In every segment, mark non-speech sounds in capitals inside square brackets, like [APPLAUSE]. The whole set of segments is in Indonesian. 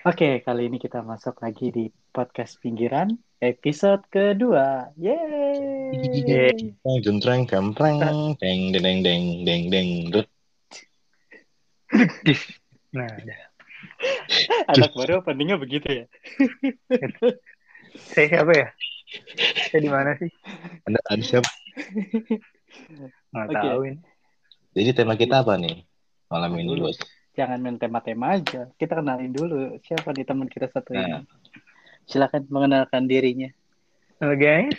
Oke, kali ini kita masuk lagi di podcast pinggiran episode kedua. Yeay. Jentreng, gempreng, deng, deng, deng, deng, deng. Nah, udah. [LAUGHS] Anak baru openingnya begitu ya? saya siapa ya? Saya di mana sih? Anda, anda siapa? Nggak Oke. tahu ini. Jadi tema kita apa nih? Malam ini, Dulu. bos. Jangan main tema-tema aja. Kita kenalin dulu siapa nih teman kita satu Nah. ini. Silakan mengenalkan dirinya. Halo guys,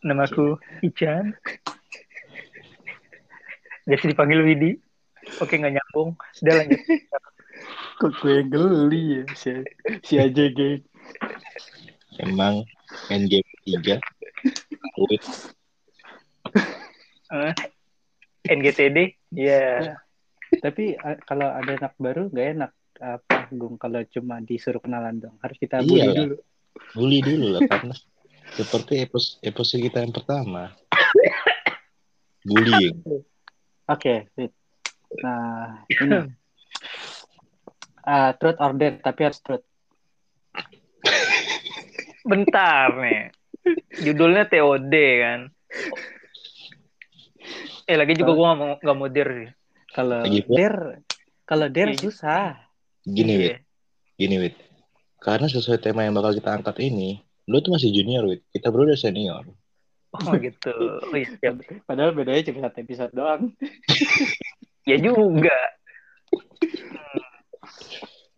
namaku Ican. Biasa dipanggil Widi. Oke nggak nyambung. Udah lanjut. [LAUGHS] Kok gue geli ya si, si AJG. Emang NGP 3. Wait, Eh, NGTD. Iya. Tapi eh, kalau ada anak baru nggak enak apa Gung kalau cuma disuruh kenalan dong. Harus kita Iya bully lah. dulu. bully dulu lah [LAUGHS] karena seperti episode, episode kita yang pertama. Bullying. Oke, Fit. Nah, ini. Ah, truth order, tapi harus truth. Bentar nih. Judulnya TOD kan. Eh lagi juga gue nggak mau nggak mau dir sih. Kalau der, kalau der Iya. susah. Gini, Iya. Wit. Gini, Wit. Karena sesuai tema yang bakal kita angkat ini, lu tuh masih junior, Wit. Kita berdua udah senior. Oh [LAUGHS] gitu. Oh, iya, siap. Padahal bedanya cuma satu episode doang. [LAUGHS] Ya juga.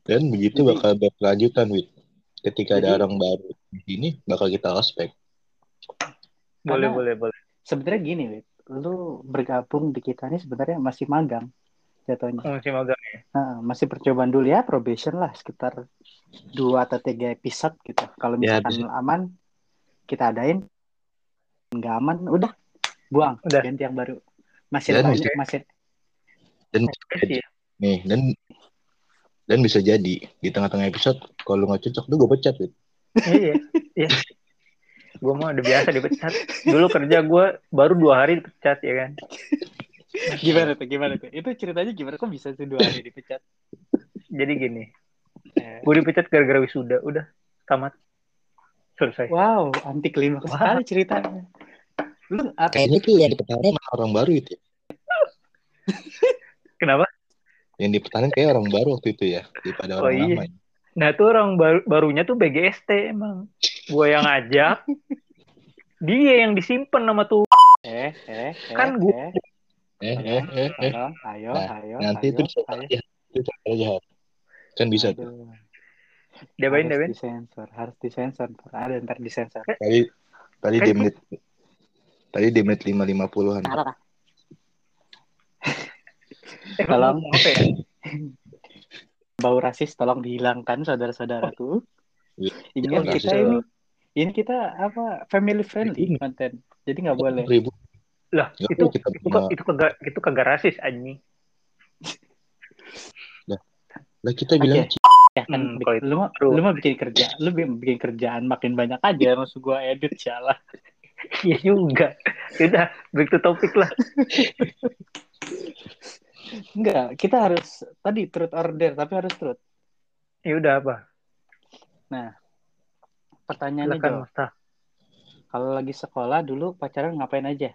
Dan begitu bakal berkelanjutan, Wit. Ketika ada Jadi- orang baru di sini, bakal kita ospek. Boleh boleh boleh. Sebenarnya gini, Wit. Lu bergabung di kita ini sebenarnya masih magang jatuhnya. Oh, Masih magang. Nah, masih percobaan dulu ya, probation lah sekitar dua atau tiga episode gitu. Kalau Ya, misalkan aman, kita adain. Nggak aman, udah buang, Udah. ganti yang baru. Masih Dan banyak, bisa- masih Dan Iya. nih, dan dan bisa jadi di tengah-tengah episode kalau lu nggak cocok tuh gue pecat, Wit. Iya, iya. [LAUGHS] Gue mah udah biasa dipecat. Dulu kerja gue baru dua hari dipecat ya kan. gimana tuh, gimana tuh? Itu ceritanya gimana? Kok bisa sih dua hari dipecat? Jadi gini, Eh, gue dipecat gara-gara wisuda. Udah, tamat. Selesai. Wow, anti klimaks Wah. sekali ceritanya. Lu apa? Kayaknya tuh yang dipertahankan orang baru itu. ya. Kenapa? Yang dipertahankan kayak orang baru waktu itu ya, daripada Oh, orang iya. lama. Nah tuh orang baru barunya tuh BGST emang. Gue yang ngajak. Dia yang disimpan nama tuh. Eh, eh, eh, Kan gua- eh, Eh, eh, eh, eh. tolong, ayo, Nah, ayo, Nanti ayo, itu bisa ayo. Itu jahat. Kan bisa tuh. Aduh. Debain, harus debain. disensor, harus disensor. Ada ntar disensor. Tadi tadi di Kan- menit tadi di menit lima lima puluhan. Eh, Tolong. [LAUGHS] Bau rasis tolong dihilangkan saudara-saudaraku. Ingat Jangan kita rasis. ini ini kita apa family friendly konten. Jadi nggak boleh. Ribu. Lah, Nggak itu kita itu ke- itu kagak itu kagak rasis anjing. Lah kita bilang Ya kan Hmm, bik- kalau itu lu mah lu mah bikin kerja, lu bi- bikin kerjaan makin banyak aja maksud gua edit salah. Iya juga. Udah, back to topic lah. [LAUGHS] Enggak, kita harus tadi truth order tapi harus truth. Ya udah apa? Pertanyaannya Silakan kalau lagi sekolah dulu pacaran ngapain aja?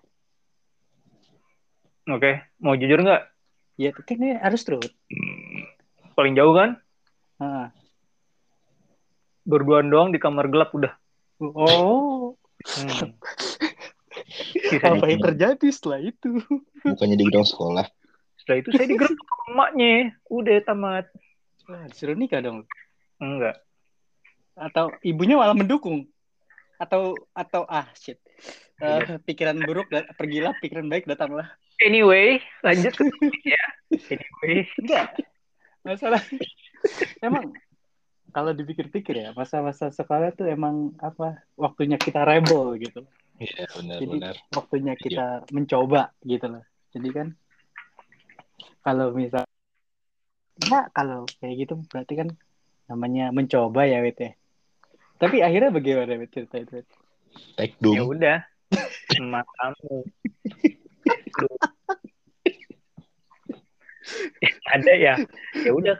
Oke, mau jujur nggak? Ya kan ini harus truth. Paling jauh kan? Heeh. Berduaan doang di kamar gelap udah. Oh, Hmm. [LAUGHS] Apa yang terjadi setelah itu? bukannya di gudang sekolah. Setelah itu saya digerebek sama emaknya. Udah tamat. Wah, disuruh nikah dong. Enggak. Atau ibunya malah mendukung? Atau atau ah shit. Eh, pikiran buruk dan pergilah, pikiran baik datanglah. Anyway, lanjut ya. Anyway, Enggak. Masalah emang kalau dipikir-pikir ya, masa-masa sekolah tuh emang apa? Waktunya kita rebel gitu. Iya benar Jadi benar. waktunya kita mencoba gitu loh. Jadi kan kalau misal ya kalau kayak gitu berarti kan namanya mencoba ya Wit ya. Tapi akhirnya bagaimana Wit cerita itu? Wit? Take ya udah. Emak kamu. [LAUGHS] Ada ya. Ya udah.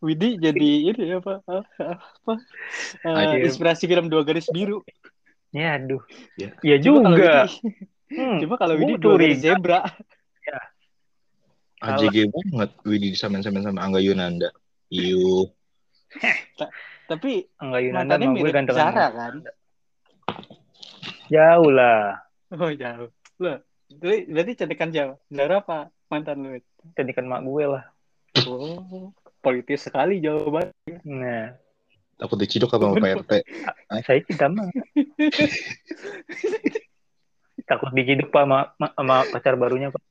Widi jadi ini apa apa Ayo. inspirasi film dua garis biru. Ya aduh. Ya. Ya Cuma kalau juga. Widi, Hmm, cuma kalau Widi dua garis zebra. AJG banget Widi disamain-samain sama Angga Yunanda. Iu. Tapi Enggak Yunanda gue mirip gantengan. Zara kan? Jauh lah. Oh jauh. Loh, berarti, berarti cantikan Jawa. Zara apa mantan lu? Cantikan mak gue lah. Oh, politis sekali jawaban. Nah, Takut diciduk sama Pak RT. [LAUGHS] saya cinta mah. [LAUGHS] Takut diciduk pak sama, sama pacar barunya pak.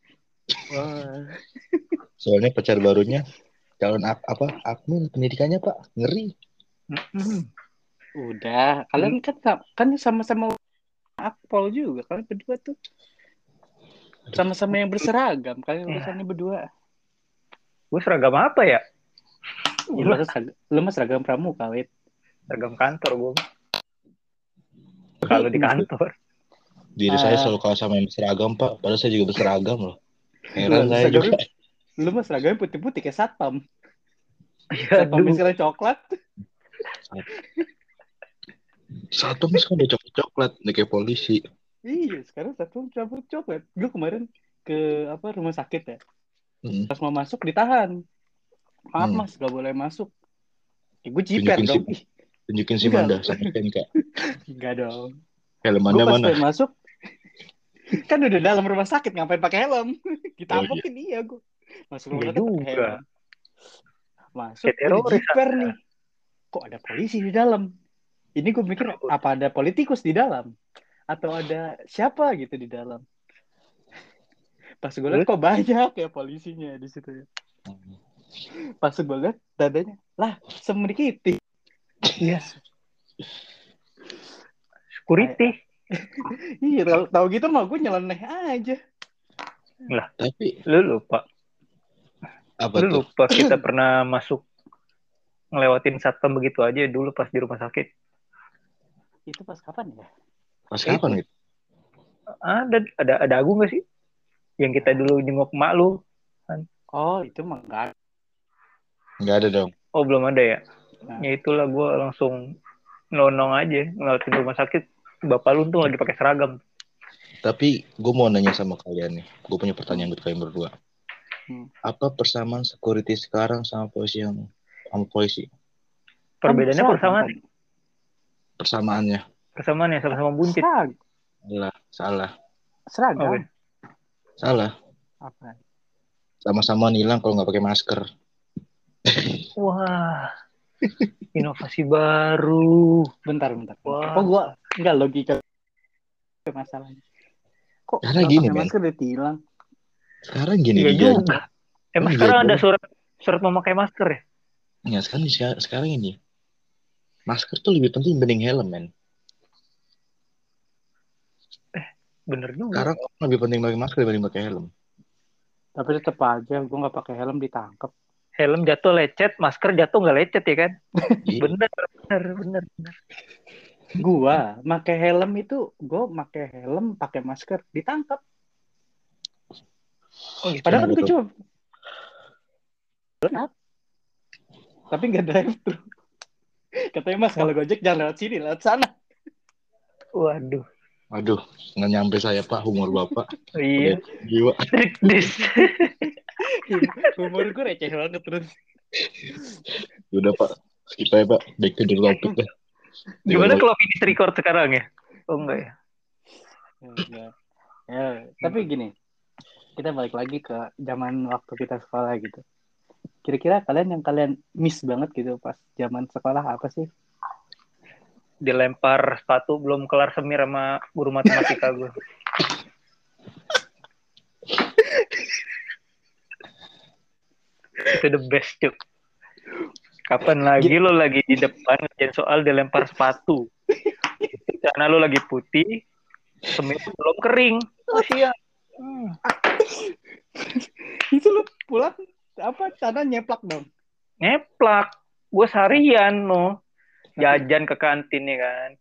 Wah. Soalnya pacar barunya calon ak apa admin pendidikannya Pak. Ngeri. Mm-mm. Udah, kalian kan kan sama-sama akpol juga. Kalian berdua tuh sama-sama yang berseragam. Kalian Ya. urusannya berdua. Gue seragam apa ya? Ya, lu, seragam, lu seragam pramuka, wait. Seragam kantor gue. Kalau di kantor. Diri Ah. saya selalu kalah sama yang berseragam Pak. Padahal saya juga berseragam loh. Lu Heran saya juga. seragamnya- Lu mah seragamnya putih-putih kayak satpam. Ya, Satpam misalnya coklat. Satu mis kan udah coklat-coklat. Udah kayak polisi. Iya, sekarang satpam cabut coklat. Gue kemarin ke apa rumah sakit ya. Hmm. Pas mau masuk ditahan. Maaf Hmm. mas, gak boleh masuk. Ya, gue jiper Tunjukin dong. si- Tunjukin si Enggak. Manda sama SNK. Enggak [LAUGHS] dong. Helm Gue Anda pas mana? masuk, kan udah dalam rumah sakit ngapain pakai helm? [LAUGHS] Ditampokin iya gue. Masuk rumah sakit pakai helm. Masuk, jiper nih. Kok ada polisi di dalam? Ini gue mikir apa ada politikus di dalam? Atau ada siapa gitu di dalam? Pas gue liat kok banyak ya polisinya di situ ya. Pas gue liat dadanya, lah semrikiti. Iya. Security. [LAUGHS] Iya, kalau tahu gitu mah gue nyeleneh aja. Tapi Lu lupa. apa Lu tuh? lupa kita pernah masuk ngelewatin satpam begitu aja dulu pas di rumah sakit. Itu pas kapan ya? Pas kapan gitu? Ada ada ada Agung gak sih? Yang kita dulu jenguk mak lu. Oh, itu mah enggak. Nggak ada dong. Oh belum ada ya? Nah. Ya itulah gue langsung nonong aja ngelewatin rumah sakit. Bapak lu tuh lagi pakai seragam. Tapi gue mau nanya sama kalian nih. Gue punya pertanyaan buat kalian berdua. Hmm. Apa persamaan security sekarang sama polisi yang sama polisi? Perbedaannya persamaan. Persamaannya? Persamaan ya sama-sama buncit. Serag- Salah. Salah. Seragam. Oke. Salah. Apa? Sama-sama nilang kalau nggak pakai masker. Wah. Inovasi baru. Bentar, bentar. Wah. Kok gua enggak logika masalahnya. Kok Karena nggak gini, masker ditilang? Sekarang gini Iya juga. Emang Iya, sekarang ada surat surat memakai masker ya? Ya, sekarang, sekarang ini. Masker tuh lebih penting dibanding helm, men. Bener juga. Sekarang lebih penting pakai masker dibanding pakai helm. Tapi tetap aja gua nggak pakai helm ditangkap. Helm jatuh lecet, masker jatuh nggak lecet ya kan? Iya. Bener, bener, bener. bener. Gua pakai helm itu gua pakai helm, pakai masker ditangkap. Oh, gitu. Padahal kan gue tuh? cuma tapi nggak drive thru. Katanya mas kalau gojek jangan lewat sini, lewat sana. Waduh. Aduh, nggak nyampe saya pak humor bapak. Iya. Jiwa. [LAUGHS] Umur gue receh banget terus. Udah pak, skip aja pak. Back to the topic dah. Gimana kalau finish record sekarang ya? Oh enggak ya? Ya. Ya, tapi gini, kita balik lagi ke zaman waktu kita sekolah gitu. Kira-kira kalian yang kalian miss banget gitu pas zaman sekolah apa sih? Dilempar sepatu belum kelar semir sama guru matematika gue. [LAUGHS] Itu the best cuk. Kapan lagi lo lagi di depan ngerjain soal dilempar sepatu? Karena lo lagi putih, semir belum kering. Oh siap. Hmm. Itu lu pulang apa tanah nyeplak dong. ngeplak gue seharian no jajan ke kantin ya kan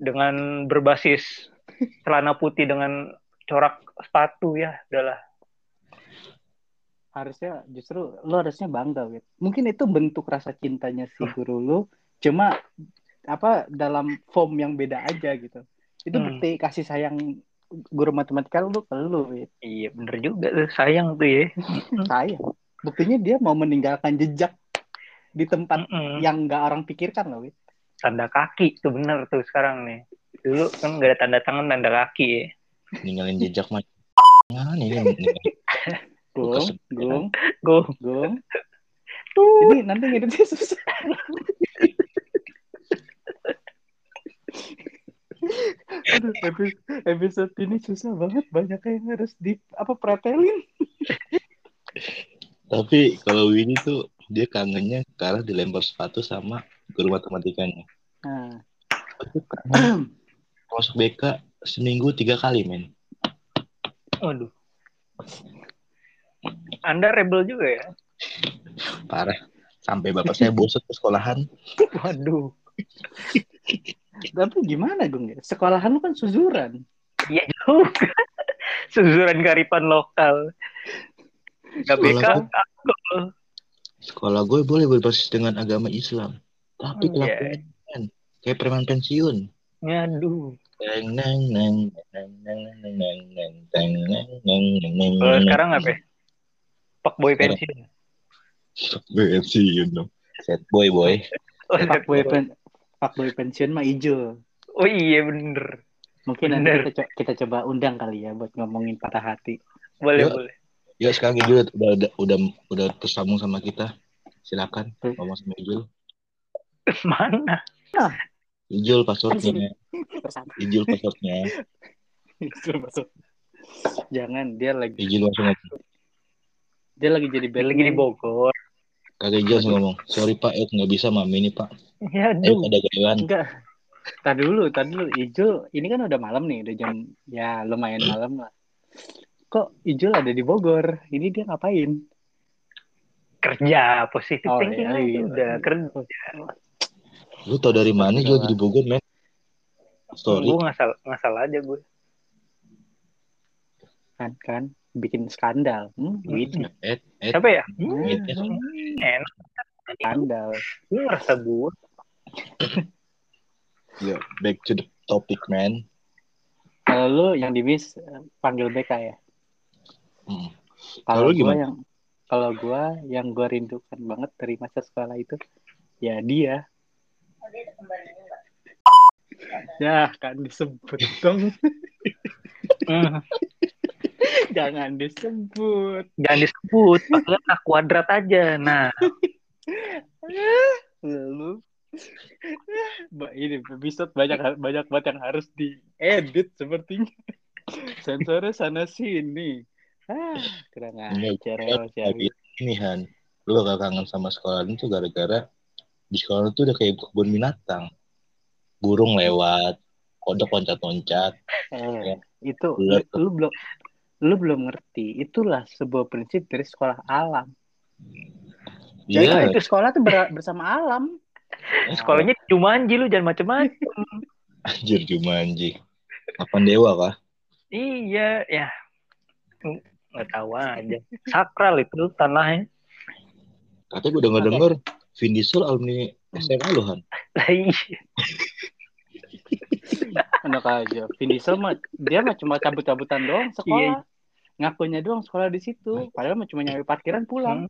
dengan berbasis celana putih dengan corak sepatu ya udahlah harusnya justru lo harusnya bangga gitu. Mungkin itu bentuk rasa cintanya si guru lu, cuma apa dalam form yang beda aja gitu. Itu Hmm. bukti kasih sayang guru matematika lu ke lu gitu. Iya bener juga tuh sayang tuh ya. [LAUGHS] Sayang. Buktinya dia mau meninggalkan jejak di tempat Mm-mm. yang nggak orang pikirkan loh. Wit. Tanda kaki tuh bener tuh sekarang nih. Dulu kan gak ada tanda tangan tanda kaki ya. Ninggalin jejak mah. Nah, [LAUGHS] ini Gung, Kesel. gung, Gue gung. tuh Ini nanti ngeditnya susah. [LAUGHS] Aduh, epi- episode ini susah banget banyak yang harus di apa pretelin. [LAUGHS] Tapi kalau Winnie tuh dia kangennya karena dilempar sepatu sama guru matematikanya. Nah, masuk BK seminggu tiga kali men. Waduh. Anda rebel juga ya? Parah. Sampai bapak saya bosan ke sekolahan. Waduh. Tapi gimana, Gung? Sekolahan lu kan suzuran. Iya juga. suzuran karipan lokal. Gbk. Sekolah gue boleh berbasis dengan agama Islam. Tapi oh, yeah. kayak preman pensiun. Aduh. Sekarang apa? Pak boy pensiun. pensiun dong. Sad boy boy. Oh, Pak boy pen Pak boy pensiun mah hijau. oh iya bener. Mungkin nanti Bener. kita, co- kita coba undang kali ya buat ngomongin patah hati. Boleh Yuk. boleh. Ya sekarang Ijul udah udah udah udah tersambung sama kita. Silakan ngomong sama Ijul. [LAUGHS] Mana? Ijul passwordnya. Ijul passwordnya. [LAUGHS] Jangan dia lagi Ijul langsung. Dia lagi jadi Dia lagi di Bogor. Kagak langsung ngomong. Sorry Pak, eh nggak bisa mami ini Pak. Ya aduh. ada gayaan. Enggak. Tadi dulu, tadi dulu. Ijul, ini kan udah malam nih, udah jam ya lumayan malam lah. Kok Ijul ada di Bogor? Ini dia ngapain? Kerja positif Oh, thinking iya, aja iya. udah kerja. Lu tau dari mana Jul lagi di Bogor men? Story. Gue ngasal ngasal aja gue. Kan kan bikin skandal. Hmm, duitnya. Eh, Siapa ya? Hmm, Duitnya. Enak. skandal. Gue ngerasa gue. [COUGHS] ya, back to the topic man. Kalau lu yang di bis panggil BK ya. Hmm. Kalau lu gua gimana? yang kalau gua yang gua rindukan banget dari masa sekolah itu ya dia. Ya kan disebut dong. [LAUGHS] [LAUGHS] Jangan disebut. Jangan disebut, pakai A kuadrat aja. Nah, Lalu Mbak ini episode banyak banyak banget yang harus diedit sepertinya. Sensornya sana sini. Ah, kurang Ini ajar ya, ini Han. Lu bakal kangen sama sekolah itu gara-gara di sekolah itu udah kayak kebun binatang. Burung lewat, kodok loncat-loncat. Eh, itu lu, lu belum lu belum ngerti. Itulah sebuah prinsip dari sekolah alam. Jadi Iya, itu sekolah tuh ber- bersama alam. [LAUGHS] sekolahnya Jumanji lu jangan macem-macem. [LAUGHS] anjir Jumanji. Lapan dewa kah? iya, ya. Nggak tahu aja. Sakral itu tanahnya. Katanya gue denger denger Vin Diesel alumni SMA lu Han. [LAUGHS] Enak aja. Vin Diesel mah dia mah cuma cabut-cabutan doang sekolah. Ngakunya doang sekolah di situ. Padahal mah cuma nyari parkiran pulang.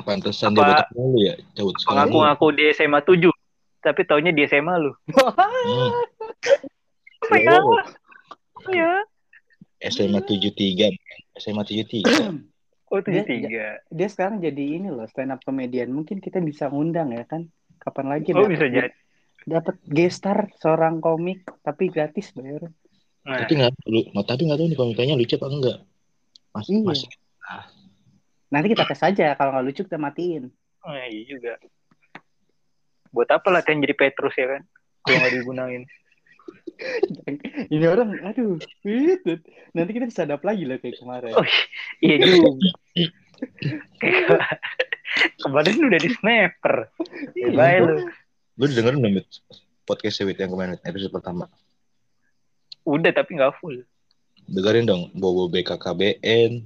Pantesan dia botak mulu ya, cabut sekolah. Ngaku-ngaku di SMA 7. Tapi taunya di SMA lu. Hmm. [LAUGHS] Apa ya? Iya. SMA 73. SMA 73. Oh, Dia- 73. Dia sekarang jadi ini loh stand up comedian. Mungkin kita bisa ngundang ya kan. Kapan lagi Oh, bisa jadi. Dapat gestar seorang komik tapi gratis bayar. Nah, Tapi nggak lu, tapi nggak tahu nih komikanya lucu apa enggak. Mas, Iya. mas, Nanti kita tes aja kalau nggak lucu kita matiin. oh, iya juga. Buat apa latihan jadi Petrus ya kan? Kalau nggak digunain. [LAUGHS] Ini orang, aduh, wih, nanti kita disadap lagi lah kayak kemarin. Oh, iya juga. [LAUGHS] Kayak Kemarin udah di sniper. Iya. Bye lu. Lu dengerin belum podcast Sewit yang kemarin episode pertama. Udah tapi nggak full. Dengerin dong, Bobo BKKBN,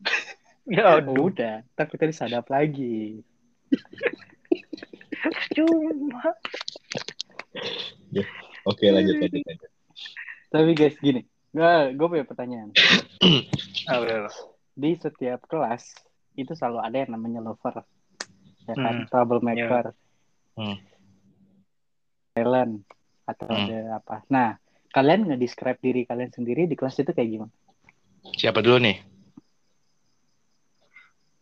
[LAUGHS] Ya aduh, udah, tapi tadi sadap lagi. [LAUGHS] cuma. Oke lanjut lanjut lanjut. Tapi guys gini, gue punya pertanyaan. [CLEARS THROAT] Di setiap kelas itu selalu ada yang namanya lover, ya kan, Hmm. troublemaker, Hmm. Talent, atau Hmm. ada apa. Nah, kalian nge-describe diri kalian sendiri di kelas itu kayak gimana? Siapa dulu nih?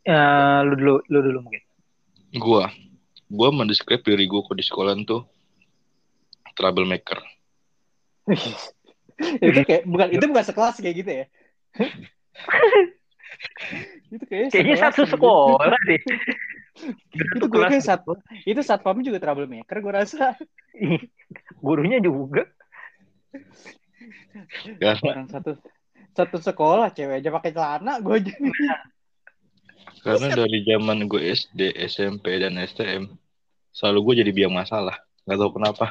Ya, lu dulu, lu dulu mungkin. Gua. Gua mendeskrip diri gua kok di sekolah tuh troublemaker. [LAUGHS] itu kayak bukan itu bukan sekelas kayak gitu ya? [LAUGHS] itu kayaknya Kayaknya satu gitu. sekolah deh. Itu gue kayak satu itu satpam juga troublemaker gue rasa [LAUGHS] Gurunya juga. Karena orang satu satu sekolah cewek aja pakai celana gue aja karena dari zaman gue SD, SMP dan STM selalu gue jadi biang masalah. Gak tau kenapa.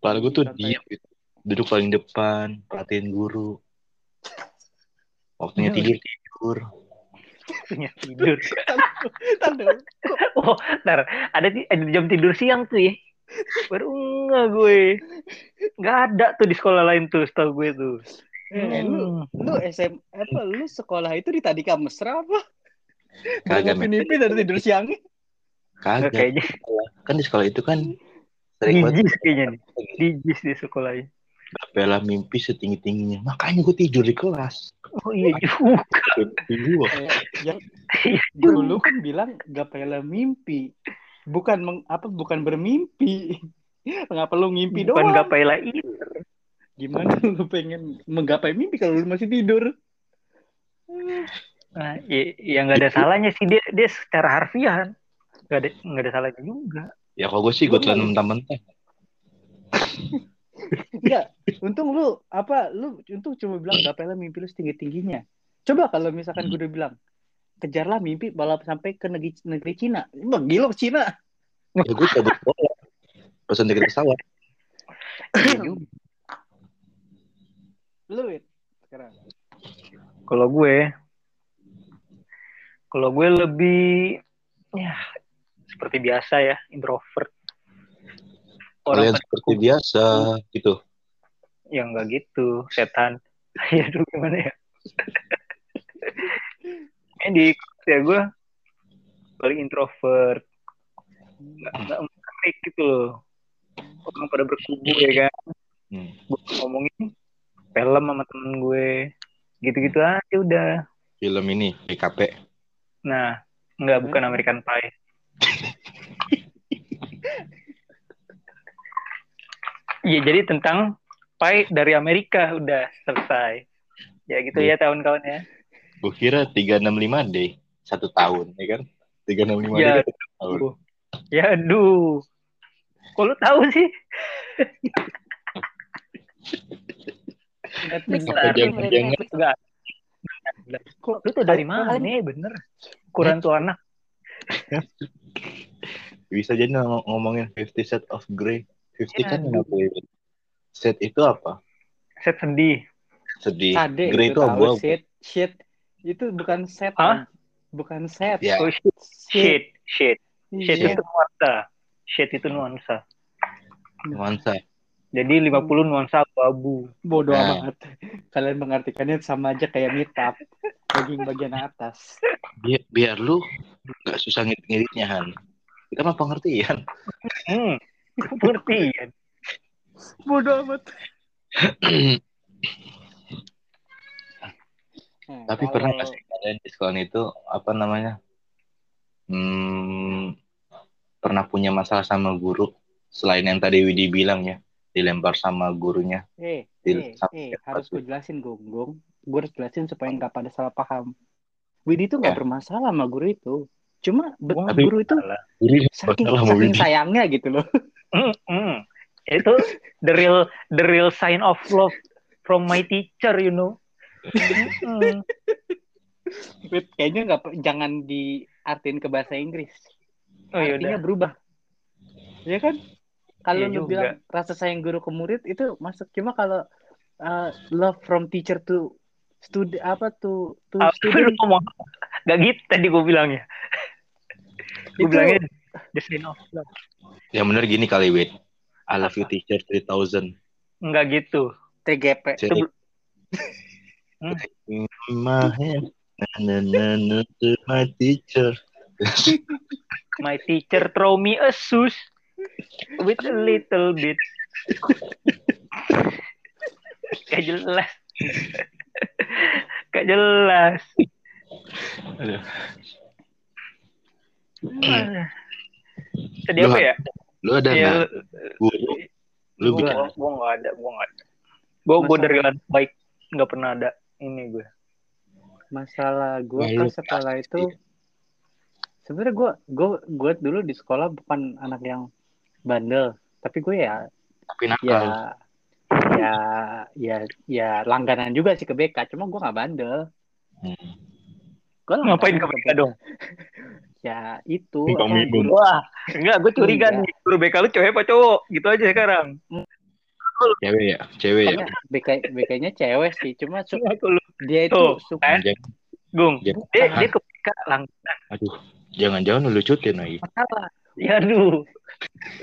Padahal gue tuh diam gitu. Duduk paling depan, perhatiin guru. Waktunya tidur tidur. Punya tidur. [LAUGHS] Dulu. Oh, ntar. Ada, di- ada jam tidur siang tuh ya. Baru enggak gue. Nggak ada tuh di sekolah lain tuh, setahu gue tuh. Eh, lu lu SM apa lu sekolah itu di tadi mesra apa? Kagak, mimpi dari tidur. Nggak, Kagak. kayaknya Kan di sekolah itu kan sering banget dijis kayaknya nih. Dijis di sekolahnya. bela mimpi setinggi tingginya. Makanya gue tidur di kelas. Oh iya [LAUGHS] juga. Mimpi gue. Yang Iya dulu kan bilang gapela mimpi. Bukan meng, apa bukan bermimpi. Mengapa lu ngimpi Bukan doang? gapai lain. Gimana [LAUGHS] lu pengen menggapai mimpi kalau lu masih tidur? Nah, ya, ya nggak ada salahnya sih dia dia secara harfiah nggak ada nggak ada salahnya juga. Ya kalau gue sih gue telan mentah-mentah. [LAUGHS] Enggak, untung lu apa lu untung cuma bilang gapela mimpi lu setinggi-tingginya. Coba kalau misalkan gue udah bilang kejarlah mimpi balap sampai ke negeri negeri Cina. Bang, gila ke Cina. Ya gue cabut sekolah. Pesan tiket pesawat. Iya. Lu Wit, sekarang. Kalau gue, kalau gue lebih ya seperti biasa ya introvert. Kalian Orang seperti biasa gitu. yang nggak gitu setan. [LAUGHS] Ya dulu gimana ya? Ini di ya gue paling introvert, nggak nggak menarik gitu loh. Orang pada berkubu ya kan. Hmm. Gue ngomongin film sama temen gue, gitu-gitu aja udah. Film ini PKP. Nah, nggak bukan American Pie. [LAUGHS] Iya, jadi tentang pie dari Amerika udah selesai. Ya gitu ya kawan-kawan ya. Gue kira 365 day. Satu tahun, ya kan? 365 Ya. day kan satu tahun. Ya aduh. Kok lu tahu sih? Kok Lu tuh dari mana nih bener? Ukuran tuh anak. Bisa jadi ng- ngomongin 50 set of grey. 50 Ya, kan ya? Set itu apa? Set sedih. Sedih. Sade grey itu abu-abu. shit shit itu bukan set Hah? bukan set Ya. Oh shit, shit, shit. Shit Iya. itu nuansa. Shit itu nuansa. Nuansa. Jadi 50 nuansa abu-abu. bodoh Nah. amat [LAUGHS] kalian mengartikannya sama aja kayak meetup daging bagian atas Biar, biar lu nggak susah ngedit-ngeditnya, Han. Kita mah pengertian. Hmm. Pengertian. bodoh amat [CLEARS THROAT] Nah, Tapi kalau- pernah nggak sih kalian di sekolah itu apa namanya? Hmm, pernah punya masalah sama guru selain yang tadi Widi bilang ya, dilempar sama gurunya. eh eh, sampai eh, pas harus gue jelasin gonggong gue harus jelasin supaya nggak pada salah paham Widi itu nggak Ya. bermasalah sama guru itu cuma Tapi- guru itu. Guru saking, saking Widi. sayangnya gitu loh [LAUGHS] Hmm, hmm. Itu the real the real sign of love from my teacher, you know. Hmm. Wit, kayaknya nggak jangan diartiin ke bahasa Inggris Oh iya artinya udah. berubah ya kan kalau Iya lu juga. bilang rasa sayang guru ke murid itu masuk cuma kalau uh, love from teacher to studi apa tuh tuh Apa student ngomong? Gak gitu tadi gue bilangnya. Gue Itu- bilangnya the sign of love. Yang bener gini kali, wait. I love you teacher 3000. Enggak gitu. TGP Jadi, in my hand. Na, na, na, na, to my teacher. [LAUGHS] My teacher throw me a shoes with a little bit. [LAUGHS] Gak jelas. [LAUGHS] Gak jelas. Aduh. Tadi Lu- apa ya? Lu ada Ya, nggak guru? Lu gue bikin gue nggak ada, gue nggak ada. Gue gue Masalah- dari anak baik nggak pernah ada ini gue. masalah gue Wah, kan pasti. itu sebenarnya gue gue gue dulu di sekolah bukan anak yang bandel tapi gue ya tapi ya nakal. ya ya ya langganan juga sih ke BK cuma gue nggak bandel Hmm. gue Ngapain ke BK dong? [LAUGHS] ya itu Wah, enggak, gue curiga Enggak. nih. Guru BK lu cewek apa cowok? Gitu aja sekarang. Cewek ya? Cewek ya? BK BK-nya cewek sih cuma su- dia itu Tuh, suka? Jangan- Gung. Dia- Dia, dia ke BK langganan. Aduh, jangan-jangan lu lucutin lagi. Salah. Ya aduh.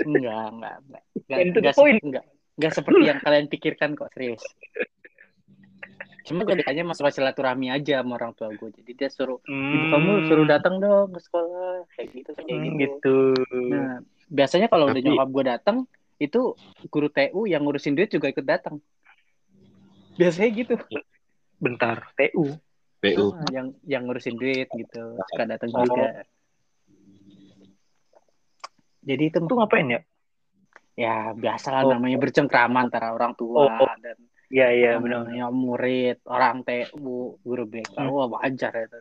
enggak enggak enggak enggak, enggak, enggak, enggak seperti yang kalian pikirkan kok serius cuma gue ditanya masalah silaturahmi aja sama orang tua gue jadi dia suruh ibu kamu suruh datang dong ke sekolah kayak gitu kayak Hmm, gitu. gitu. Nah, biasanya kalau udah nyokap gue datang, itu guru TU yang ngurusin duit juga ikut datang. Biasanya gitu. Bentar, TU. PU. Ah, yang yang ngurusin duit gitu, suka datang Oh. juga. Jadi itu Itu ngapain ya? ya biasalah Oh. namanya bercengkrama antara orang tua Oh, oh. dan Iya, iya, benar. murid, orang TU, guru BK. Hmm. Wah, wajar itu.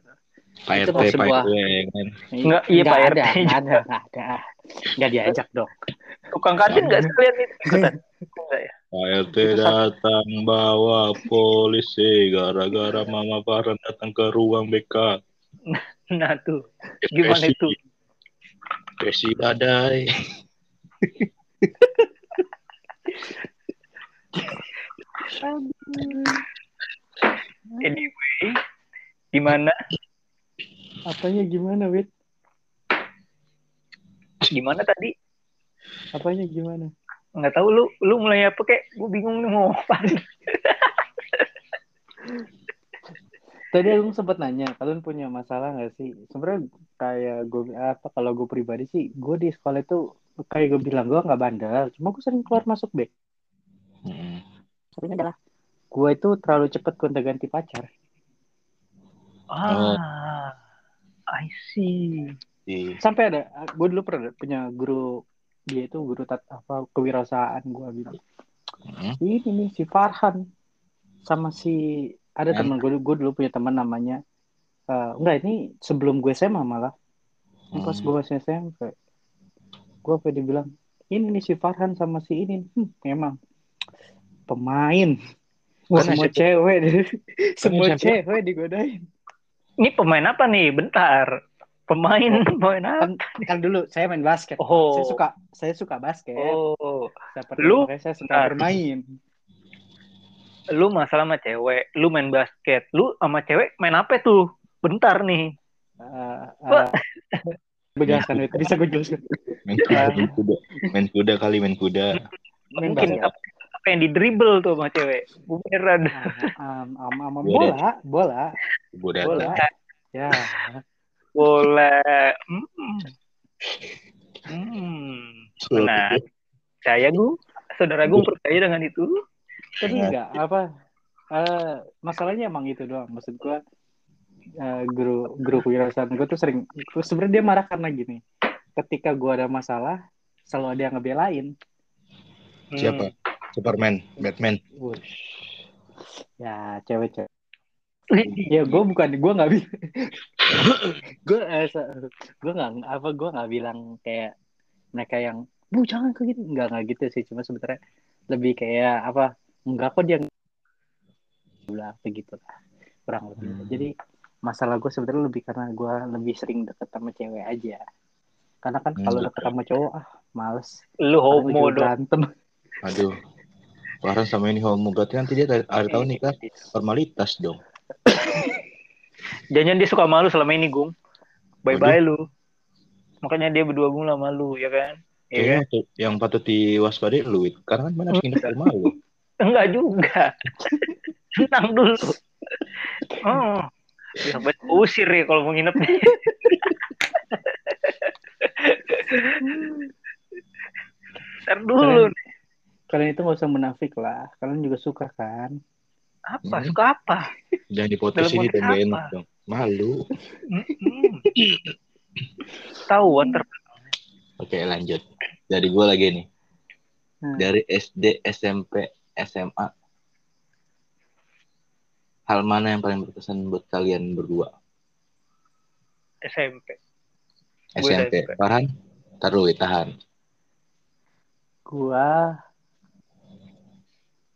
Pak Itu RT, Pak sebuah- RW, kan? Enggak, iya, Nggak Pak ada, RT. nggak ada, nggak ada. Nggak diajak dong. Tukang kantin nggak sekalian itu ikutan? Enggak ya? Pak RT Itu satu- datang bawa polisi gara-gara Mama Farhan datang ke ruang BK. [LAUGHS] Nah tuh, gimana itu? Desi badai. [LAUGHS] Anyway, gimana? Apanya gimana, Wit? Gimana tadi? Apanya gimana? Nggak tahu lu, lu mulai apa kayak? Gue bingung nih mau apa. Tadi aku sempat nanya, kalian punya masalah nggak sih? Sebenarnya kayak gue apa kalau gue pribadi sih, gue di sekolah itu kayak gue bilang gue nggak bandel, cuma gue sering keluar masuk back. Hmm. Sering adalah gue itu terlalu cepet gonta-ganti pacar. Ah, I see. Di Sampai ada, gue dulu pernah punya guru dia itu guru tat, apa kewirausahaan gue bilang, Hmm. ini nih si Farhan sama si ada Hmm. teman gue, gue dulu punya teman namanya, eh, enggak ini sebelum gue SMA malah. Ini pas Hmm. gue masih SMP, gue apa dibilang ini nih si Farhan sama si ini, hmm, memang pemain. Wah, semua cewek, [LAUGHS] semua cewek digodain. Ini pemain apa nih? Bentar. Pemain, [LAUGHS] pemain apa? Kan, kan dulu saya main basket. Oh. Saya suka, saya suka basket. Oh, Seperti Lu? saya suka Bentar. bermain. lu masalah sama cewek, lu main basket, lu sama cewek main apa tuh? Bentar nih. Uh, Wah. gue jelaskan Wit. bisa gue jelaskan. main kuda, main kuda, main kuda kali main kuda. Main Mungkin apa, apa yang di dribble tuh sama cewek? Beneran. Um, um, um, um, Bola. bola, bola, bola. Ya, Bola. Hmm. Hmm. Benar. Saya gue, saudara gue percaya dengan itu. tapi Ya. enggak apa? eh, masalahnya emang itu doang. Maksud gue eh, guru guru kewirausahaan gue tuh sering sebenarnya dia marah karena gini. Ketika gue ada masalah, selalu ada yang ngebelain. Hmm. Siapa? Superman, Batman. Wush. Ya, cewek-cewek. [LAUGHS] Ya, gue bukan, gue nggak bilang. [LAUGHS] gue, eh, gue nggak apa, gue nggak bilang kayak mereka yang, bu jangan kayak gitu, nggak nggak gitu sih. Cuma sebenarnya lebih kayak apa? Enggak kok dia bilang begitu lah, kurang lebih. Hmm. Jadi masalah gue sebenarnya lebih karena gue lebih sering deket sama cewek aja. Karena kan kalau Hmm. deket sama cowok, ah males. Lu homo dong. berantem. Aduh. Farhan sama ini homo berarti nanti dia dari akhir tahun nikah formalitas dong. Jangan dia suka malu selama ini, Gung. Bye-bye lu. Makanya dia berdua Gung lah malu, ya kan? Iya kan? yang patut diwaspadai lu, Wit. Karena kan mana harus nginep di rumah lu. [LAUGHS] Enggak juga. Tenang dulu. Oh. Ya, bet usir ya kalau mau nginep nih. [LAUGHS] Ntar dulu Kalian, nih. kalian itu nggak usah menafik lah. Kalian juga suka kan? Apa? Hmm. Suka apa? Jangan di podcast Dalam ini konteks dong, gak apa? enak dong. Malu. Tahu water. Oke, lanjut. Dari gue lagi nih. Nah, Dari SD, SMP, SMA. Hal mana yang paling berkesan buat kalian berdua? SMP. SMP. SMP. Farhan? Taruh, tahan. gua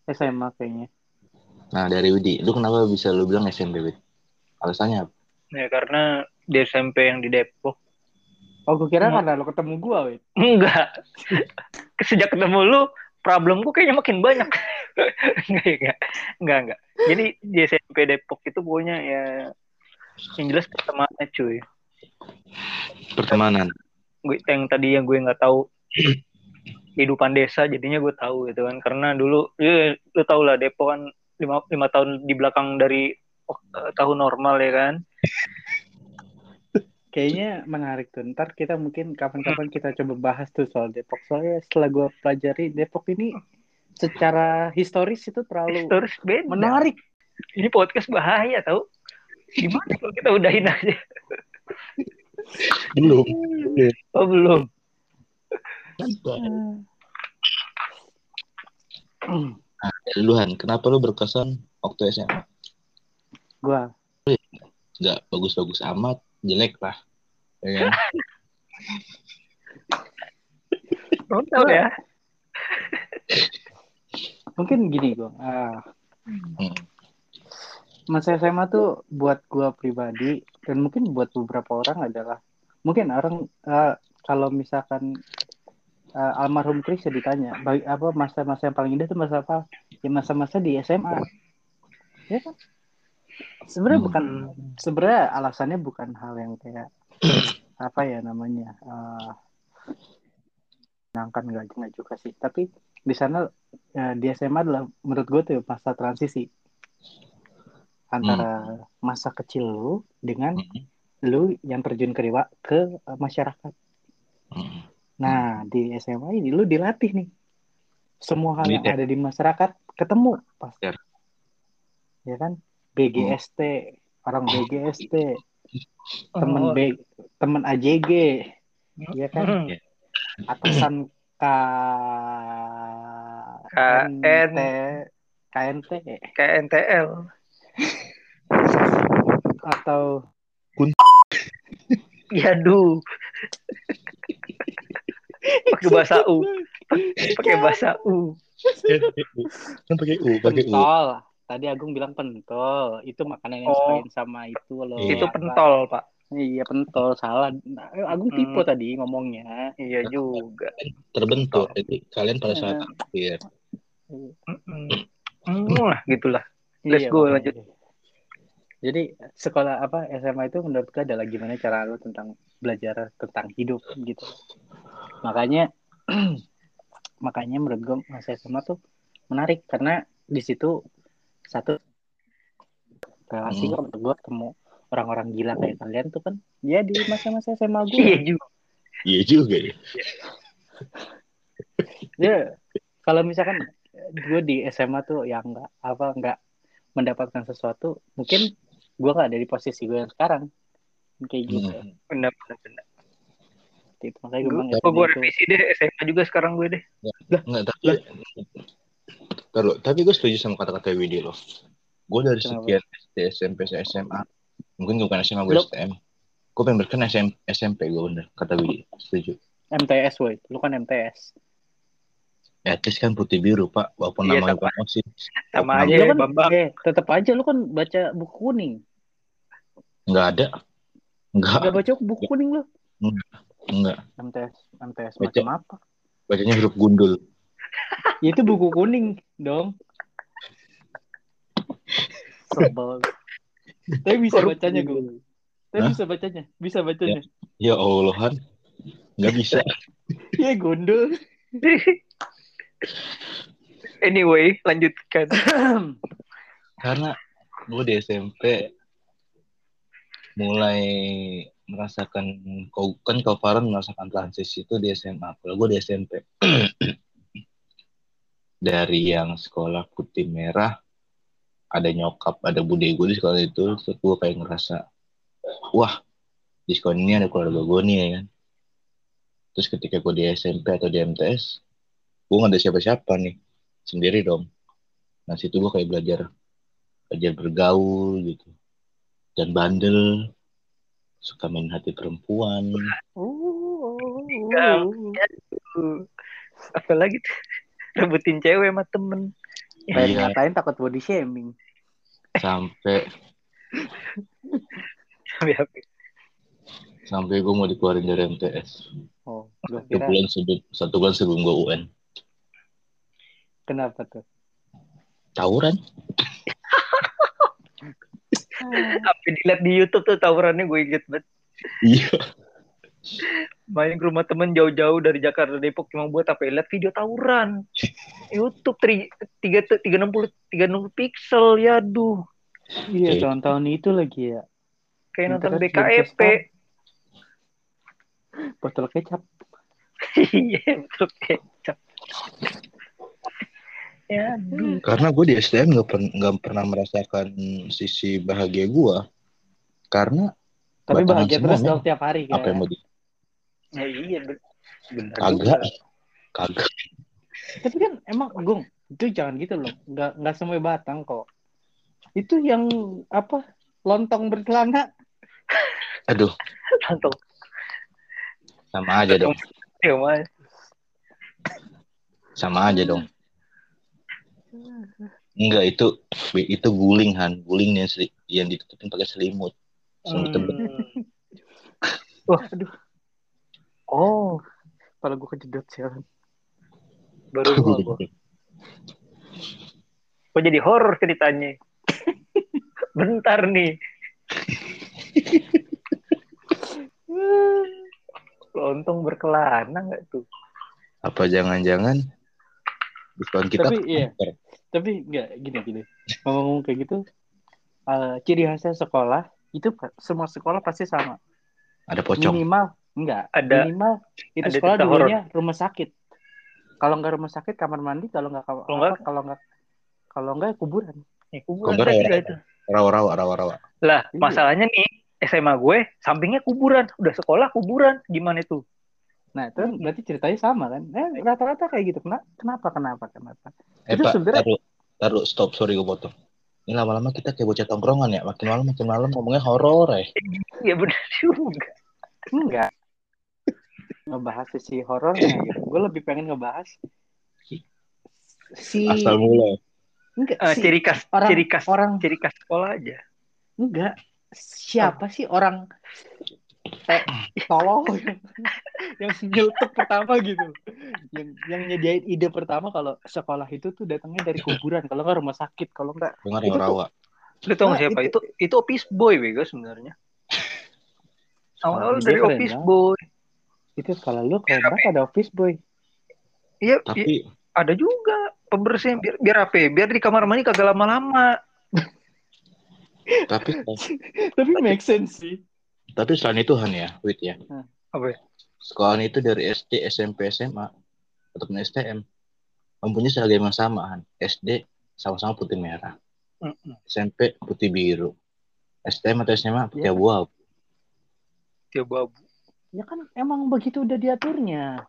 SMA kayaknya. Nah, dari Widi. Lu kenapa bisa lu bilang SMP, Wid? Alasannya apa? Ya karena di SMP yang di Depok. Oh, gue kira karena lo ketemu gua, wait. Enggak. [LAUGHS] Sejak ketemu lu, problemku kayaknya makin banyak. [LAUGHS] enggak, enggak. Enggak, enggak. Jadi di SMP Depok itu pokoknya ya yang jelas pertemanan cuy. Pertemanan. Gue yang tadi yang gue nggak tahu [CLEARS THROAT] kehidupan desa jadinya gue tahu gitu kan karena dulu ya, lu tau lah Depok kan lima, lima tahun di belakang dari eh, tahun normal ya kan [LAUGHS] Kayaknya menarik tuh. Ntar kita mungkin kapan-kapan kita coba bahas tuh soal Depok. Soalnya setelah gua pelajari Depok ini secara historis itu terlalu historis beda menarik. ini podcast bahaya tau gimana kalau kita udahin aja Belum. oh belum [CLEARS THROAT] Hmm. Luhan, kenapa lu berkesan waktu SMA? Gua Gak bagus-bagus amat, jelek lah. Ya kan? [LAUGHS] Tahu ya [LAUGHS] mungkin gini gua. Ah, Hmm. masa SMA tuh buat gua pribadi dan mungkin buat beberapa orang adalah mungkin orang eh, kalau misalkan eh, almarhum Chris ya ditanya bagi apa masa-masa yang paling indah itu masa apa ya masa-masa di SMA ya kan sebenarnya Hmm. bukan sebenarnya alasannya bukan hal yang kayak [CLEARS THROAT] apa ya namanya eh menyenangkan nggak nggak juga sih tapi di sana eh, di SMA adalah menurut gue tuh masa transisi antara masa kecil lu dengan Hmm. lu yang terjun ke dewa ke masyarakat. Hmm. Nah di SMA ini lu dilatih nih. Semua hal yang ada di masyarakat ketemu pas. Militer. ya kan? BGST orang BGST temen Oh. B temen AJG ya kan? Hmm. atasan K KN. KNT kayak NTL atau [LAUGHS] ya duh pakai bahasa U pakai bahasa U Kan pakai U, pakai U. pentol tadi Agung bilang pentol itu makanan yang Oh. sama itu loh Iya. itu pentol pak iya pentol salah Nah, Agung tipe Hmm. tadi ngomongnya iya juga Terbentuk. Jadi kalian pada saat akhir. Hmm, gitulah Let's Iya, go, makanya. lanjut. Jadi sekolah apa SMA itu menurut gue adalah gimana cara lu tentang belajar tentang hidup gitu. Makanya [CLEARS THROAT] makanya menurut gue masa SMA tuh menarik karena di situ satu relasi Hmm. menurut gue ketemu orang-orang gila kayak kalian tuh kan ya di masa-masa SMA gue iya juga Iya juga ya. [LAUGHS] ya kalau misalkan gue di SMA tuh yang nggak apa nggak mendapatkan sesuatu mungkin gue nggak ada di posisi gue yang sekarang kayak gitu Hmm. benar benar benar itu makanya gue bilang gue SMA gue revisi deh SMA juga sekarang gue deh Enggak, tapi Taruh, tapi gue setuju sama kata-kata Widi loh. Gue dari sekian SD, SMP, SMA, mungkin bukan SMA, gue Lu- STM. Gue pengen berken SM, SMP gue bener, kata Widi. Setuju. MTS woi lu kan MTS Ya, tes kan putih biru, Pak. Walaupun Iya, namanya sama. promosi. sama aja lu ya kan Bambang eh tetap aja lu kan baca buku kuning Enggak ada. Enggak, nggak baca buku kuning lu enggak. MTS MTS Baca. macam apa Bacanya huruf gundul. ya [LAUGHS] itu buku kuning dong sebel Tapi bisa bacanya gue. Tapi Hah? bisa bacanya, bisa bacanya. Ya Allah, Han. Nggak bisa. [LAUGHS] Ya gondol. [LAUGHS] anyway, lanjutkan. Karena gue di SMP mulai merasakan kau kan kau Farhan merasakan transisi itu di SMA kalau gue di SMP [CLEARS THROAT] dari yang sekolah putih merah ada nyokap ada bude gue di sekolah itu terus gue kayak ngerasa wah di sekolah ini ada keluarga gue nih ya kan. Terus ketika gue di SMP atau di MTS gue gak ada siapa-siapa nih sendiri dong. Nah situ gue kayak belajar belajar bergaul gitu dan bandel suka main hati perempuan Oh, Ya. Apalagi tuh, rebutin cewek sama temen. Pengen Iya. ngatain takut body shaming. sampai Sampai apa? sampai gue mau dikeluarin dari MTS Oh, satu bulan sebelum satu bulan sebelum gue UN kenapa tuh? tawuran [LAUGHS] Sampai dilihat di YouTube tuh tawurannya gue inget banget. iya Main ke rumah temen jauh-jauh dari Jakarta Depok cuma buat apa? ya? Lihat video tawuran. [LAUGHS] YouTube tri, tiga tiga enam puluh tiga enam pixel ya duh. Iya, tahun-tahun itu lagi ya. Kayak nonton BKFP. Botol kecap. [LAUGHS] Iya betul kecap. Ya aduh. karena gue di STM nggak per- nggak pernah merasakan sisi bahagia gue karena Tapi bahagia semua, terus dong tiap hari kan. apa yang mau di Ya, iya bener. Kagak kagak Tapi kan emang Gung, itu jangan gitu loh. Nggak nggak semua batang kok. Itu yang apa? Lontong berkelana. aduh Langsung. sama aja dong Ya mas. sama aja dong enggak itu itu guling han guling yang seli- yang ditutupin pakai selimut selimut tebal. Hmm. [LAUGHS] Aduh. Oh, kepala gue kejedot sialan. Baru gua. [LAUGHS] Kok jadi horor ceritanya? [LAUGHS] Bentar nih. Lontong berkelana nggak tuh? apa jangan-jangan diskon kita Tapi, iya. Tapi nggak gini gini. Ngomong kayak gitu, eh, ciri khasnya sekolah itu semua sekolah pasti sama. ada pocong Minimal enggak. Ada- minimal itu ada sekolah dulunya rumah sakit. Kalau nggak rumah sakit kamar mandi, kalau nggak Kalau nggak- kalau nggak kalau nggak kuburan. Ya, kuburan Kuburan ya. itu. rawa-rawa rawa-rawa Lah, Iya. masalahnya nih SMA gue sampingnya kuburan, udah sekolah kuburan, gimana itu? Nah, itu kan berarti ceritanya sama kan? Eh, rata-rata kayak gitu. Kenapa? Kenapa? Kenapa? Kenapa? eh Itu pak sebenarnya- taruh taruh stop sorry gue potong ini lama-lama kita kayak bocah tongkrongan ya makin malam makin malam ngomongnya horor ya Iya bener juga. Enggak. Ngebahas sisi horornya gitu. Gue lebih pengen ngebahas si asal mula enggak Eh, si ciri khas, orang ciri khas, orang ciri khas sekolah aja. enggak siapa sih orang eh, tolong [LAUGHS] yang, yang nyeletuk pertama gitu yang yang nyediain ide pertama kalau sekolah itu tuh datangnya dari kuburan kalau nggak rumah sakit kalau nggak dengar Itu tuh- rawa Lu tau Nah, nggak siapa? itu- Itu itu office boy bego sebenarnya. Awal Dia dari office banget. boy. itu kalau lu kalau nggak ada office boy Iya, iya, tapi ada juga pembersih biar biar apa? ya? Biar di kamar mandi kagak lama-lama. tapi [LAUGHS] tapi make sense sih tapi selain itu Han ya wait ya. Apa? ya? sekolah itu dari SD SMP SMA ataupun STM mempunyai seragam yang sama Han. SD sama-sama putih merah. Mm-mm. SMP putih biru. STM atau SMA putih Iya. abu-abu. Tiap babu. ya kan emang begitu udah diaturnya.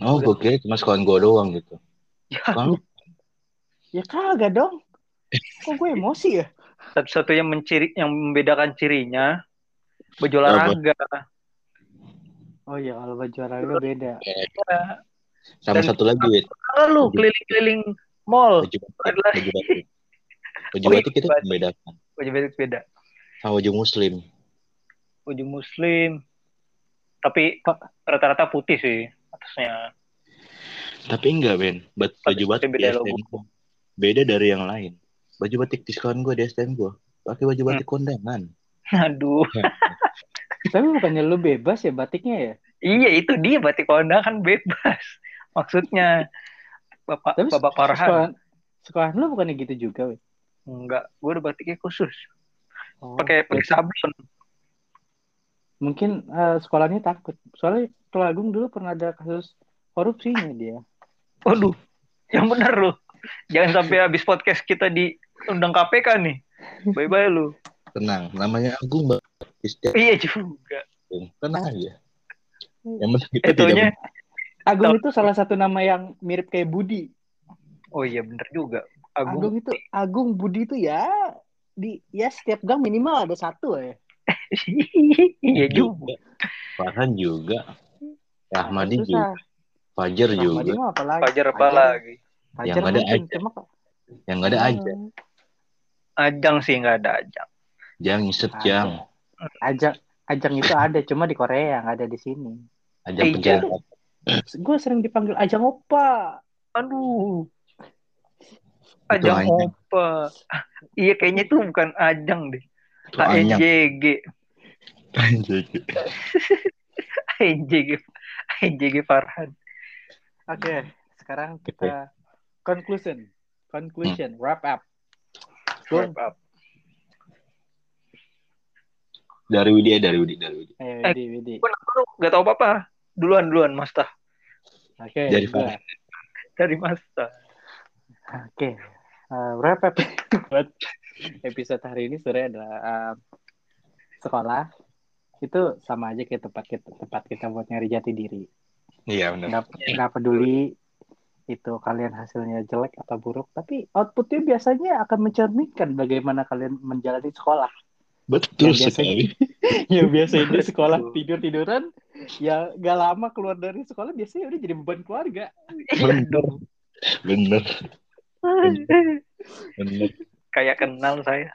Oh gue kira cuma sekolah gue doang gitu. Ya, lu. Ya kagak dong. [LAUGHS] Kok gue emosi ya? Satu-satunya menciri yang membedakan cirinya baju olahraga. oh ya kalau baju olahraga beda sama Dan- satu lagi Lalu keliling-keliling mall. baju batik baju batik baju Oh, iya, batik itu batik. membedakan Baju beda beda. sama baju muslim Baju muslim. Tapi rata-rata putih sih atasnya. tapi enggak Ben baju batik beda beda dari yang lain baju batik di sekolah gue di STM gue pakai baju batik kondangan. [LAUGHS] Aduh. Tapi bukannya lu bebas ya batiknya ya? Iya itu dia batik kondangan bebas. Maksudnya Bapak Tapi Bapak Farhan. Sekolah, sekolah lu bukannya gitu juga, weh? Enggak, gue udah batiknya khusus. Oh, Pakai pakai sablon. mungkin eh, sekolahnya takut. Soalnya kalau Agung dulu pernah ada kasus korupsinya dia. Waduh, yang bener lu. Jangan sampai habis podcast kita diundang KPK nih. Bye bye lu. Tenang, namanya Agung Mbak. Iya juga. tenang aja. Yang penting kita Eh, tidak Agung itu salah satu nama yang mirip kayak Budi. oh iya bener juga. Agung, Agung. itu Agung Budi itu ya di ya setiap gang minimal ada satu ya. [LAUGHS] iya juga. Farhan juga. Rahmadi juga. Fajar Rahmadi juga. lagi? Fajar apa lagi? Fajar Yang ada aja. cuma Yang nggak ada aja. Ajang sih nggak ada ajang. Jangan ngisep Ada. jang. Ajang Ajang itu ada cuma di Korea nggak ada di sini. Ajang Eh, penjahat. Gue sering dipanggil Ajang Opa. Aduh. Itu Ajang Ajang. apa? [LAUGHS] Iya kayaknya itu bukan ajang deh. Itu. ANJG. Anjing. ANJG. ANJG Farhan. Oke, sekarang kita conclusion, conclusion, wrap up. Wrap up. Dari Widi ya, dari Widi, dari Widi. ayo Eh, Widi, Widi. Gue nggak tahu apa-apa. Duluan duluan Mas Tah. Oke, Dari gua. Farhan. Dari Mas Tah. Oke, eh, wrap up [LAUGHS] buat episode hari ini sebenarnya adalah eh, sekolah itu sama aja kayak tempat kita tempat kita buat nyari jati diri. Iya benar. Nggak peduli itu kalian hasilnya jelek atau buruk, tapi outputnya biasanya akan mencerminkan bagaimana kalian menjalani sekolah. Betul Yang biasa- sekali. ya [LAUGHS] biasanya di sekolah tidur tiduran, ya gak lama keluar dari sekolah biasanya udah jadi beban keluarga. Bener. Bener. Bener. Kayak kenal saya.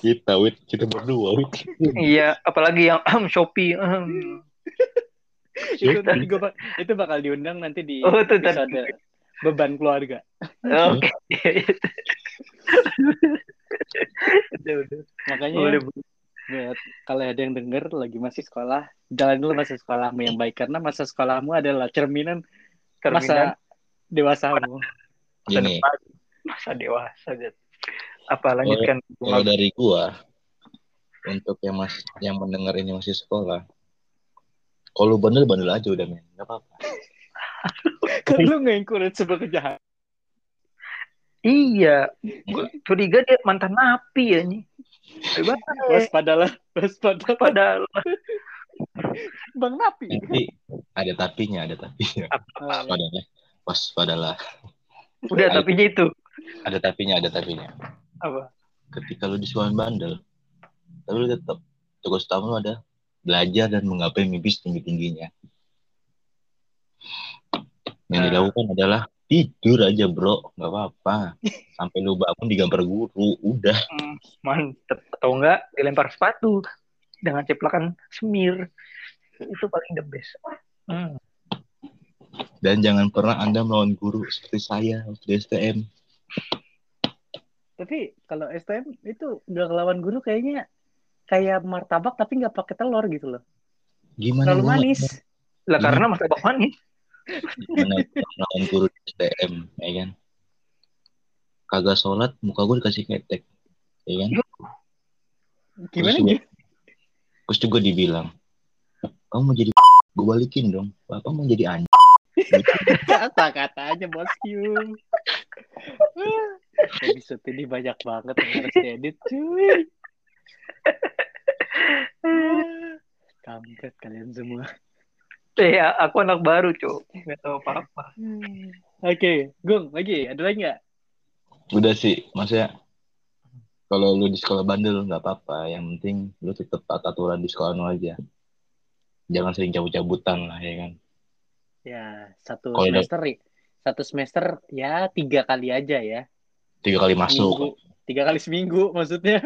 Kita, Wid. Kita berdua, Wid. Iya, apalagi yang Shopee. ahem. itu Shopee. nanti gua itu bakal diundang nanti di Oh, itu tadi. episode beban keluarga. Oke. [LAUGHS] Udah, udah. Makanya Boleh, buat kalau ada yang denger lagi masih sekolah, jalan dulu masa sekolahmu yang baik karena masa sekolahmu adalah cerminan Terminan masa dewasamu. masa Gini, depan, masa dewasa gitu. Apa lanjutkan? kalau dari gua, untuk yang mas yang mendengar ini masih sekolah, kalau bandel bandel aja udah men, nggak apa-apa. [LAUGHS] Kan lu nge-encourage sebuah kejahatan. Iya, gue [LAUGHS] curiga dia mantan napi ya nih. Waspadalah, waspadalah. Padahal [LAUGHS] Bang Napi. Nanti ada tapinya, ada tapinya. Waspadalah, waspadalah. udah tapinya itu Ada tapinya, ada tapinya. apa? Ketika lu di sekolah bandel, tapi lu tetap tugas utama lu ada belajar dan menggapai mimpi setinggi tingginya. Yang Nah. dilakukan adalah tidur aja bro, nggak apa-apa. [LAUGHS] Sampai lu bangun digambar guru, udah. Hmm, mantep atau enggak dilempar sepatu dengan ceplakan semir itu paling the best. Hmm. Dan jangan pernah anda melawan guru seperti saya waktu di STM. Tapi kalau STM itu nggak ngelawan guru kayaknya kayak martabak tapi nggak pakai telur gitu loh. Gimana Terlalu manis. Lah karena mas Abang manis. gimana melawan guru di STM, ya kan? Kagak sholat, muka gue dikasih ketek, ya kan? Gimana Terus? Terus juga dibilang, kamu mau jadi [LAUGHS] gue balikin dong, bapak mau jadi anjing. Kata-katanya bosku. [LAUGHS] Episode ini banyak banget yang harus diedit cuy. [LAUGHS] Kampret kalian semua. Ya, aku anak baru, Cuk. Gak tahu apa-apa. Oke, Gung, lagi ada lagi nggak? Udah sih, maksudnya kalau lu di sekolah bandel nggak apa-apa, yang penting lu tetap taat aturan di sekolah lu aja. Jangan sering cabut-cabutan lah, ya kan? Ya, satu ada- semester satu semester ya tiga kali aja ya. Tiga kali masuk. Seminggu. Tiga kali seminggu maksudnya.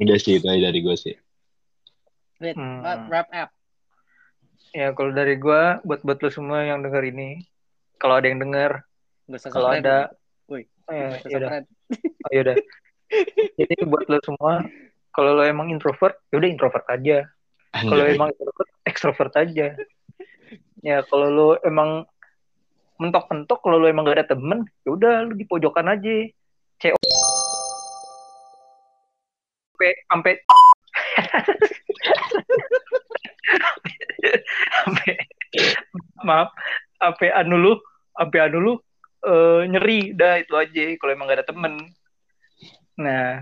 Udah sih, itu dari gue sih. Wait, Hmm. wrap- up. Ya, kalau dari gua buat buat lo semua yang denger ini, kalau ada yang denger, Nggak usah kalau ada random. Eh, Bahasa yaudah. Sokrat. Oh, yaudah. [LAUGHS] Jadi buat lo semua, kalau lo emang introvert, yaudah introvert aja. Kalau emang extrovert, extrovert aja. Ya kalau lo emang mentok-mentok, kalau lo emang gak ada temen, yaudah lo di pojokan aja. CO sampai sampai [LAUGHS] sampai maaf sampai anu lu sampai anu lu eh, nyeri dah itu aja kalau emang gak ada temen nah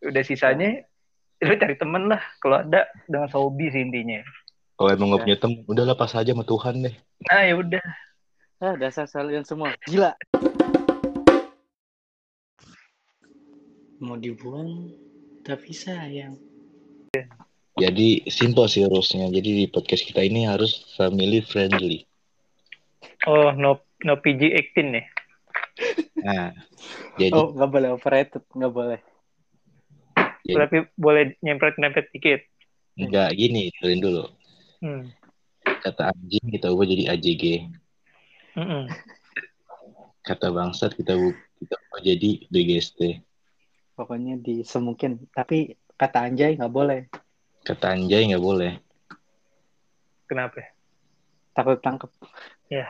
udah sisanya lu cari temen lah kalau ada dengan hobi sih intinya Kalau emang gak punya temen, udahlah pas aja sama Tuhan deh. nah ya udah Ah, dasar kalian semua. Gila. Mau dibuang, tapi sayang. Jadi simple sih rulesnya. Jadi di podcast kita ini harus family friendly. oh no no PG 18 nih Nah, jadi Oh, nggak boleh overrated. Nggak boleh. jadi tapi boleh nyempet dikit enggak gini, dengerin dulu. hmm. Kata anjing kita ubah jadi AJG. Mm-mm. Kata bangsat kita kita ubah jadi BGST. Pokoknya di semungkin. Tapi kata anjay nggak boleh. Kata anjay nggak boleh. kenapa Takut tangkep. [LAUGHS] ya